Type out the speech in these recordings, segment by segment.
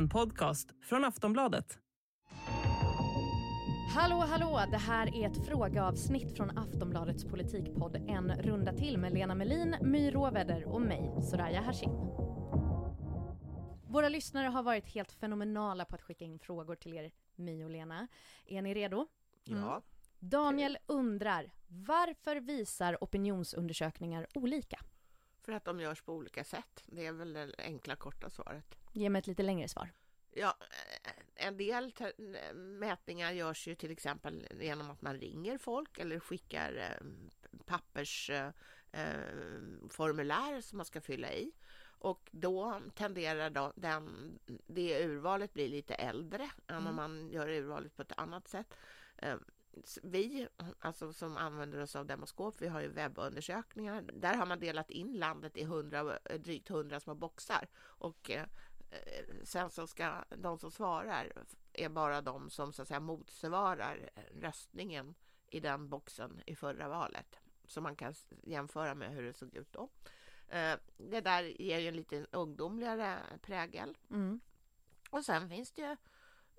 En podcast från Aftonbladet. Hallå, hallå! Det här är ett frågeavsnitt från Aftonbladets politikpodd En runda till med Lena Melin, My Råväder och mig, Soraya Hashim. Våra lyssnare har varit helt fenomenala på att skicka in frågor till er, My och Lena. Är ni redo? Ja. Daniel undrar, varför visar opinionsundersökningar olika? För att de görs på olika sätt. Det är väl det enkla korta svaret. Ge mig ett lite längre svar. Ja, eh, en del mätningar görs ju till exempel genom att man ringer folk eller skickar eh, pappersformulär som man ska fylla i. Och då tenderar då den, det urvalet bli lite äldre än om man gör urvalet på ett annat sätt. Eh, vi, alltså som använder oss av Demoskop, vi har ju webbundersökningar. Där har man delat in landet i 100, drygt 100 små boxar och eh, sen så ska de som svarar är bara de som så att säga motsvarar röstningen i den boxen i förra valet. Så man kan jämföra med hur det såg ut då. Eh, Det där ger ju en lite ungdomligare prägel. Mm. Och sen finns det ju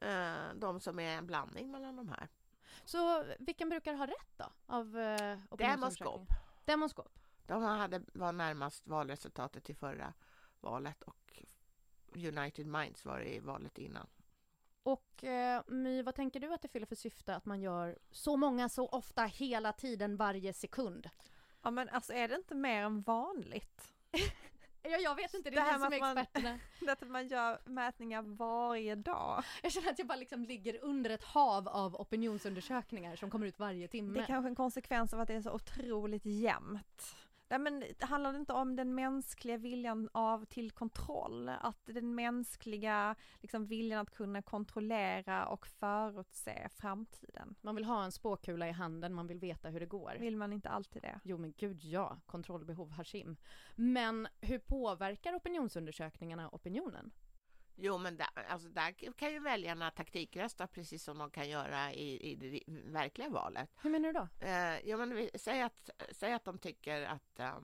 eh, de som är en blandning mellan de här. Så vilken brukar ha rätt då? Av eh, opinionsundersökningar? Demoskop. De hade, var närmast valresultatet till förra valet och United Minds var det i valet innan. Och eh, My, vad tänker du att det fyller för syfte att man gör så många så ofta hela tiden varje sekund? Ja men alltså är det inte mer än vanligt? Ja, jag vet inte, det Det är här ni som är man- experterna. Att man gör mätningar varje dag. Jag känner att jag bara liksom ligger under ett hav av opinionsundersökningar som kommer ut varje timme. Det är kanske en konsekvens av att det är så otroligt jämnt. Nej, men det handlar inte om den mänskliga viljan av till kontroll, att den mänskliga liksom, viljan att kunna kontrollera och förutse framtiden. Man vill ha en spåkula i handen, man vill veta hur det går. Vill man inte alltid det? Jo men gud ja, kontrollbehov Hashim. Men hur påverkar opinionsundersökningarna opinionen? Jo, men där, alltså där kan ju väljarna taktikrösta precis som de kan göra i, i det verkliga valet. Hur menar du då? Eh, ja, men vi, säg, att, säg att de tycker att eh,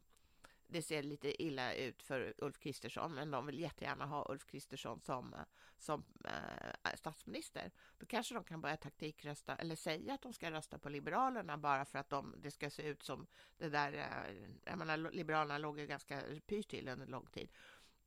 det ser lite illa ut för Ulf Kristersson, men de vill jättegärna ha Ulf Kristersson som, eh, som eh, statsminister. Då kanske de kan börja taktikrösta eller säga att de ska rösta på Liberalerna bara för att de, det ska se ut som det där. Eh, jag menar, Liberalerna låg ju ganska pyrt till under lång tid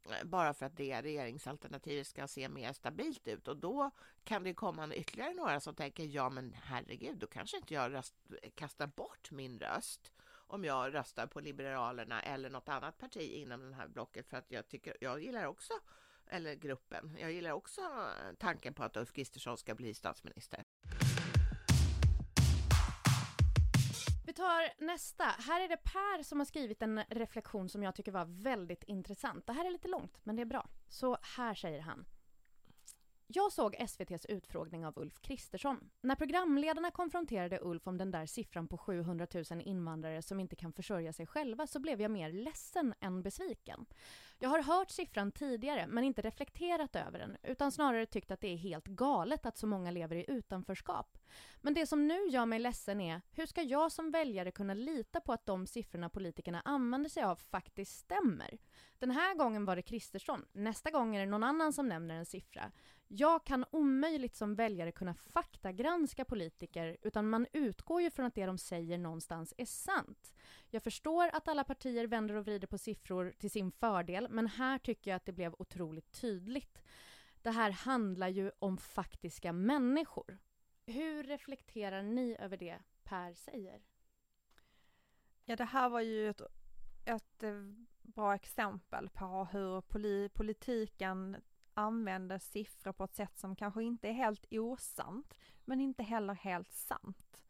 Eh, bara för att det regeringsalternativet ska se mer stabilt ut och då kan det komma ytterligare några som tänker ja men herregud då kanske inte jag röst, kastar bort min röst om jag röstar på Liberalerna eller något annat parti inom det här blocket för att jag tycker jag gillar också eller gruppen. Jag gillar också tanken på att Ulf Kristersson ska bli statsminister. Vi tar nästa. Här är det Per som har skrivit en reflektion som jag tycker var väldigt intressant. Det här är lite långt, men det är bra. Så här säger han. Jag såg SVTs utfrågning av Ulf Kristersson. När programledarna konfronterade Ulf om den där siffran på 700 000 invandrare som inte kan försörja sig själva så blev jag mer ledsen än besviken. Jag har hört siffran tidigare men inte reflekterat över den utan snarare tyckt att det är helt galet att så många lever i utanförskap. Men det som nu gör mig ledsen är hur ska jag som väljare kunna lita på att de siffrorna politikerna använder sig av faktiskt stämmer? Den här gången var det Kristersson, nästa gång är det någon annan som nämner en siffra. Jag kan omöjligt som väljare kunna faktagranska politiker utan man utgår ju från att det de säger någonstans är sant. Jag förstår att alla partier vänder och vrider på siffror till sin fördel men här tycker jag att det blev otroligt tydligt. Det här handlar ju om faktiska människor. Hur reflekterar ni över det Per säger? Ja, det här var ju ett, ett eh, bra exempel på hur poli, politiken använder siffror på ett sätt som kanske inte är helt osant, men inte heller helt sant.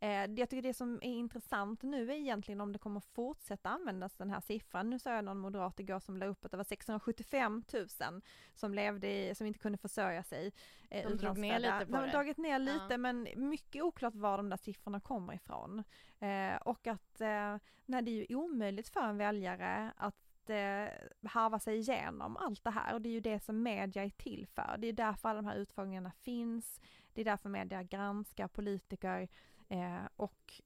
Eh, jag tycker det som är intressant nu är egentligen om det kommer fortsätta användas den här siffran. Nu såg jag någon moderat igår som la upp att det var 675 000 som levde i, som inte kunde försörja sig. Eh, De drog ner lite på De har det. dragit ner lite Ja. men mycket oklart var de där siffrorna kommer ifrån. Eh, och att eh, nej, det är ju omöjligt för en väljare att eh, harva sig igenom allt det här och det är ju det som media är till för. Det är därför alla de här utfrågningarna finns. Det är därför media granskar politiker eh, och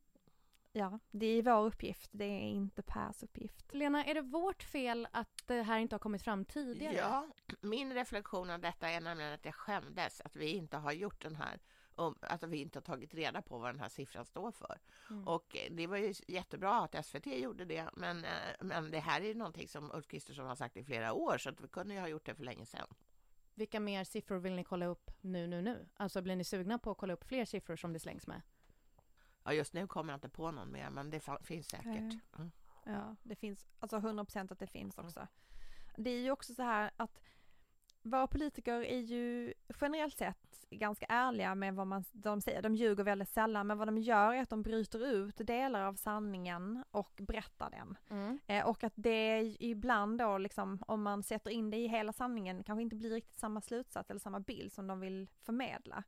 ja, det är vår uppgift, det är inte Pers uppgift. Lena, är det vårt fel att det här inte har kommit fram tidigare? Ja, min reflektion av detta är nämligen att jag skämdes att vi inte har gjort den här om att vi inte har tagit reda på vad den här siffran står för. Mm. Och det var ju jättebra att SVT gjorde det, men, eh, men det här är ju någonting som Ulf Kristersson har sagt i flera år, så att vi kunde ju ha gjort det för länge sedan. Vilka mer siffror vill ni kolla upp nu, nu, nu? Alltså blir ni sugna på att kolla upp fler siffror som det slängs med? Ja, just nu kommer jag inte på någon mer, men det finns säkert. Mm. Ja, det finns, alltså 100% att det finns också. Det är ju också så här att våra politiker är ju generellt sett ganska ärliga med vad man, de säger. De ljuger väldigt sällan, men vad de gör är att de bryter ut delar av sanningen och berättar den. Mm. Eh, och att det ibland då liksom, om man sätter in det i hela sanningen, kanske inte blir riktigt samma slutsats eller samma bild som de vill förmedla.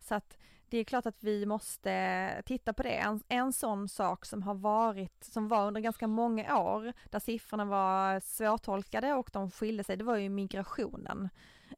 Så att det är klart att vi måste titta på det. En, en sån sak som har varit, som var under ganska många år, där siffrorna var svårtolkade och de skilde sig, det var ju migrationen.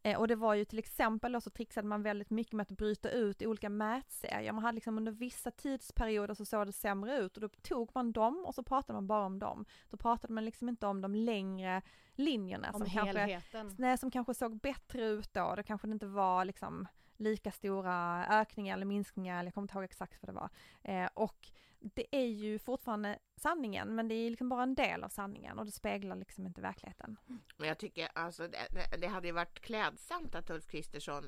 Eh, och det var ju till exempel då så trixade man väldigt mycket med att bryta ut olika mätserier. Man hade liksom under vissa tidsperioder så såg det sämre ut och då tog man dem och så pratade man bara om dem. Då pratade man liksom inte om de längre linjerna Om som kanske, helheten. nej, som kanske såg bättre ut då. Det kanske inte var liksom lika stora ökningar eller minskningar, eller jag kommer inte ihåg exakt vad det var. Eh, och det är ju fortfarande sanningen, men det är liksom bara en del av sanningen och det speglar liksom inte verkligheten. Men jag tycker alltså det, det- hade ju varit klädsamt att Ulf Kristersson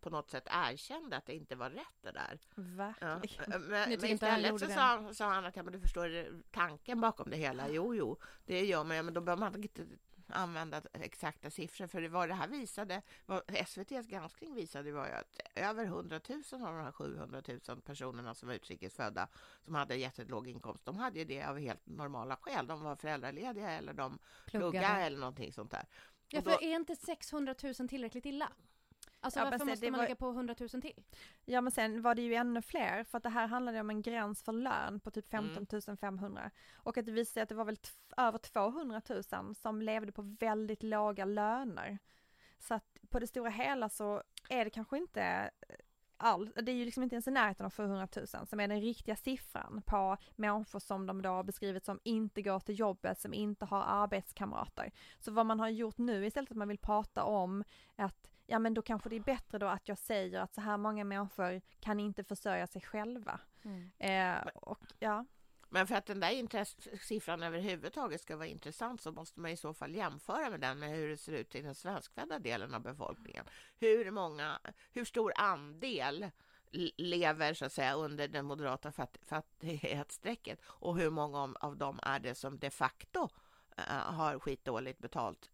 på något sätt erkände att det inte var rätt det där. Ja. Verkligen. Men, men istället så sa, sa han att ja, men du förstår tanken bakom det hela. Jo, jo, det gör man, ja, men då behöver man inte använda exakta siffror. För vad det här visade, vad SVTs granskning visade var ju att över 100 000 av de här 700 000 personerna som var utrikesfödda som hade jättelåg inkomst, de hade ju det av helt normala skäl. De var föräldralediga eller de pluggade Pluggade. eller någonting sånt där. Ja, för är inte 600 000 tillräckligt illa? Alltså Ja, varför se, måste man var- lägga på 100 000 till? Ja men sen var det ju ännu fler för att det här handlade om en gräns för lön på typ 15 500 och att det visade sig att det var väl över 200 000 som levde på väldigt låga löner. Så att på det stora hela så är det kanske inte all, det är ju liksom inte ens i närheten av 700 000 som är den riktiga siffran på människor som de då har beskrivit som inte går till jobbet, som inte har arbetskamrater. Så vad man har gjort nu istället att man vill prata om att ja men då kanske det är bättre då att jag säger att så här många människor kan inte försörja sig själva. Eh, och ja, men för att den där siffran överhuvudtaget ska vara intressant så måste man i så fall jämföra med den med hur det ser ut i den svenskfödda delen av befolkningen. Hur många, hur stor andel lever så att säga under det moderata fatt- fattighetsstrecket och hur många av dem är det som de facto eh, har skitdåligt betalt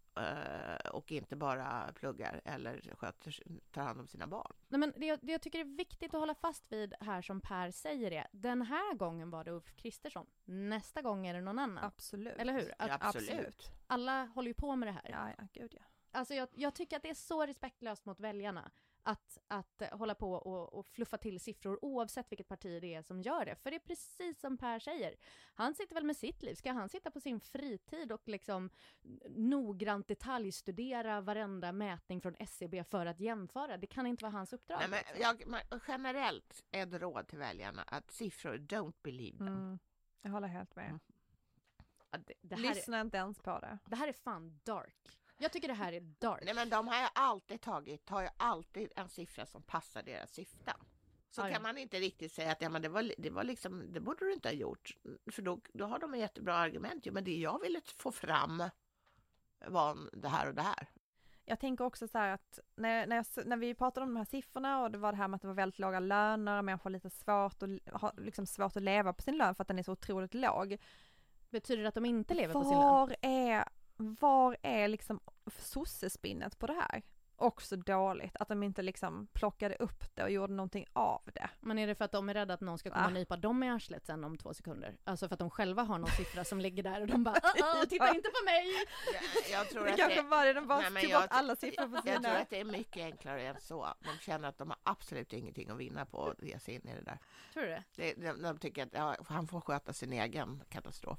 och inte bara pluggar eller sköter, tar hand om sina barn. Nej, men det, jag, det jag tycker är viktigt att hålla fast vid här som Per säger är, den här gången var det Ulf Kristersson, nästa gång är det någon annan. absolut. Eller hur? Att Ja, absolut. Alla håller ju på med det här. Ja, ja, gud ja. Alltså jag, jag tycker att det är så respektlöst mot väljarna att, att hålla på och, och fluffa till siffror oavsett vilket parti det är som gör det. För det är precis som Per säger. Han sitter väl med sitt liv. Ska han sitta på sin fritid och liksom noggrant detaljstudera varenda mätning från SCB för att jämföra? Det kan inte vara hans uppdrag. Nej, men liksom. jag, men generellt ett råd till väljarna att siffror, don't believe them. Mm, jag håller helt med. Mm. Ja, det, det, här är, Lyssna inte ens på det. det här är fan dark. Jag tycker det här är dark. Nej men de har ju alltid tagit, har ju alltid en siffra som passar deras syften. Så ja. kan man inte riktigt säga att ja, men det, var, det var liksom, det borde du inte ha gjort. För då, då har de ett jättebra argument. Jo, men det jag ville få fram var det här och det här. Jag tänker också så här att när, när, jag, när vi pratade om de här siffrorna och det var det här med att det var väldigt låga löner, människor har lite svårt och har liksom svårt att leva på sin lön för att den är så otroligt låg. Betyder det att de inte lever på sin lön? Var är, var är liksom sossespinnet på det här? Också dåligt, att de inte liksom plockade upp det och gjorde någonting av det. Men är det för att de är rädda att någon ska komma och nypa dem i arslet sen om två sekunder? Alltså för att de själva har någon siffra som ligger där och de bara "Uh-oh, titta inte på mig! Jag, jag tror Det att kanske det, var det, de bara Nej, tog jag- bort alla siffror på jag tror sina... att det är mycket enklare än så. De känner att de har absolut ingenting att vinna på att ge sig in i det där. Tror du det? Det, de, de tycker att ja, han får sköta sin egen katastrof.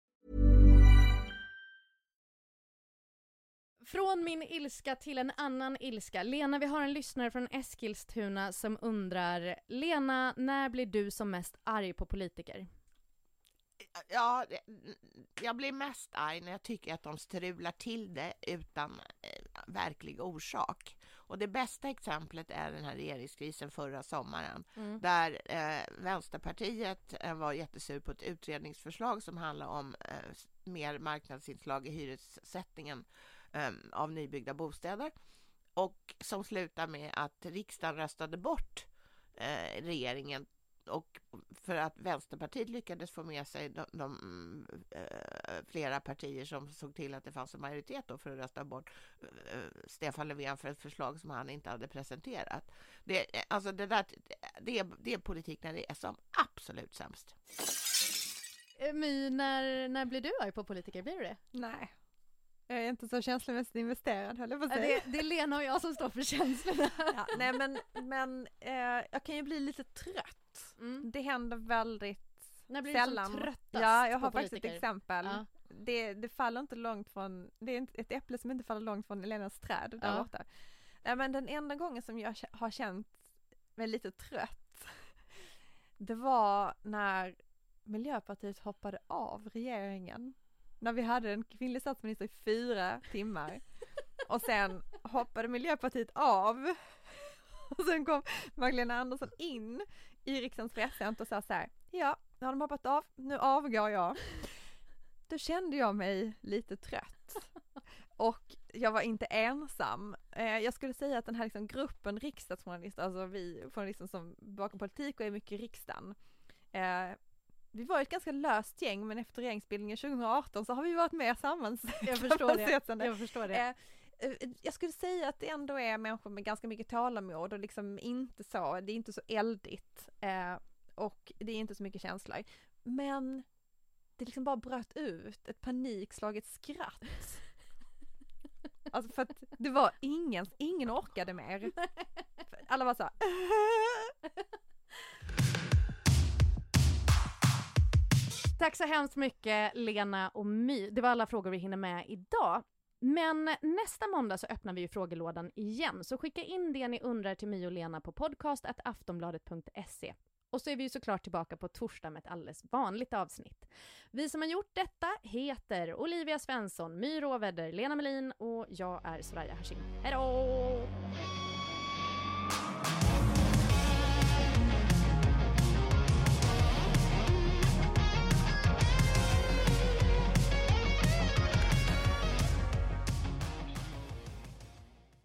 Från min ilska till en annan ilska. Lena, vi har en lyssnare från Eskilstuna som undrar Lena, när blir du som mest arg på politiker? Ja, jag blir mest arg när jag tycker att de strular till det utan eh, verklig orsak. Och det bästa exemplet är den här regeringskrisen förra sommaren Mm. där eh, Vänsterpartiet eh, var jättesur på ett utredningsförslag som handlar om eh, mer marknadsinslag i hyressättningen av nybyggda bostäder och som slutar med att riksdagen röstade bort eh, regeringen och för att Vänsterpartiet lyckades få med sig de, de, eh, flera partier som såg till att det fanns en majoritet då för att rösta bort eh, Stefan Löfven för ett förslag som han inte hade presenterat. Det, alltså det, där, det, är, det är politik när det är som absolut sämst. Eh, My, när, när blir du arg på politiker? Blir du det? Nej. Jag är inte så känslomässigt investerad höll jag på att säga. det, det är Lena och jag som står för känslorna. Ja, nej men, men eh, jag kan ju bli lite trött. Mm. Det händer väldigt När blir sällan. som tröttast Ja, jag har faktiskt ett exempel. Ja. Det, det faller inte långt från, det är ett äpple som inte faller långt från Elenas träd där Ja. borta. Nej men den enda gången som jag har känt mig lite trött, det var när Miljöpartiet hoppade av regeringen. När vi hade en kvinnlig statsminister i fyra timmar. Och sen hoppade Miljöpartiet av. Och sen kom Magdalena Andersson in i riksdagens presscenter och sa så här, ja, nu har de hoppat av, nu avgår jag. Då kände jag mig lite trött. Och jag var inte ensam. Eh, jag skulle säga att den här liksom gruppen riksdagsjournalister, alltså vi journalister som bakom politik och är mycket i riksdagen. Eh, vi var ett ganska löst gäng men efter regeringsbildningen 2018 så har vi varit mer samman. Jag förstår det. Jag förstår det. Jag skulle säga att det ändå är människor med ganska mycket tålamod och liksom inte så, det är inte så eldigt eh, och det är inte så mycket känslor. Men det liksom bara bröt ut ett panikslaget skratt. Alltså för att det var ingen, ingen orkade mer. Alla var så här, Tack så hemskt mycket Lena och My. Det var alla frågor vi hinner med idag. Men nästa måndag så öppnar vi ju frågelådan igen, så skicka in det ni undrar till My och Lena på podcast.aftonbladet.se. Och så är vi ju såklart tillbaka på torsdag med ett alldeles vanligt avsnitt. Vi som har gjort detta heter Olivia Svensson, My Råvedder, Lena Melin och jag är Soraya Hashim. Hej då!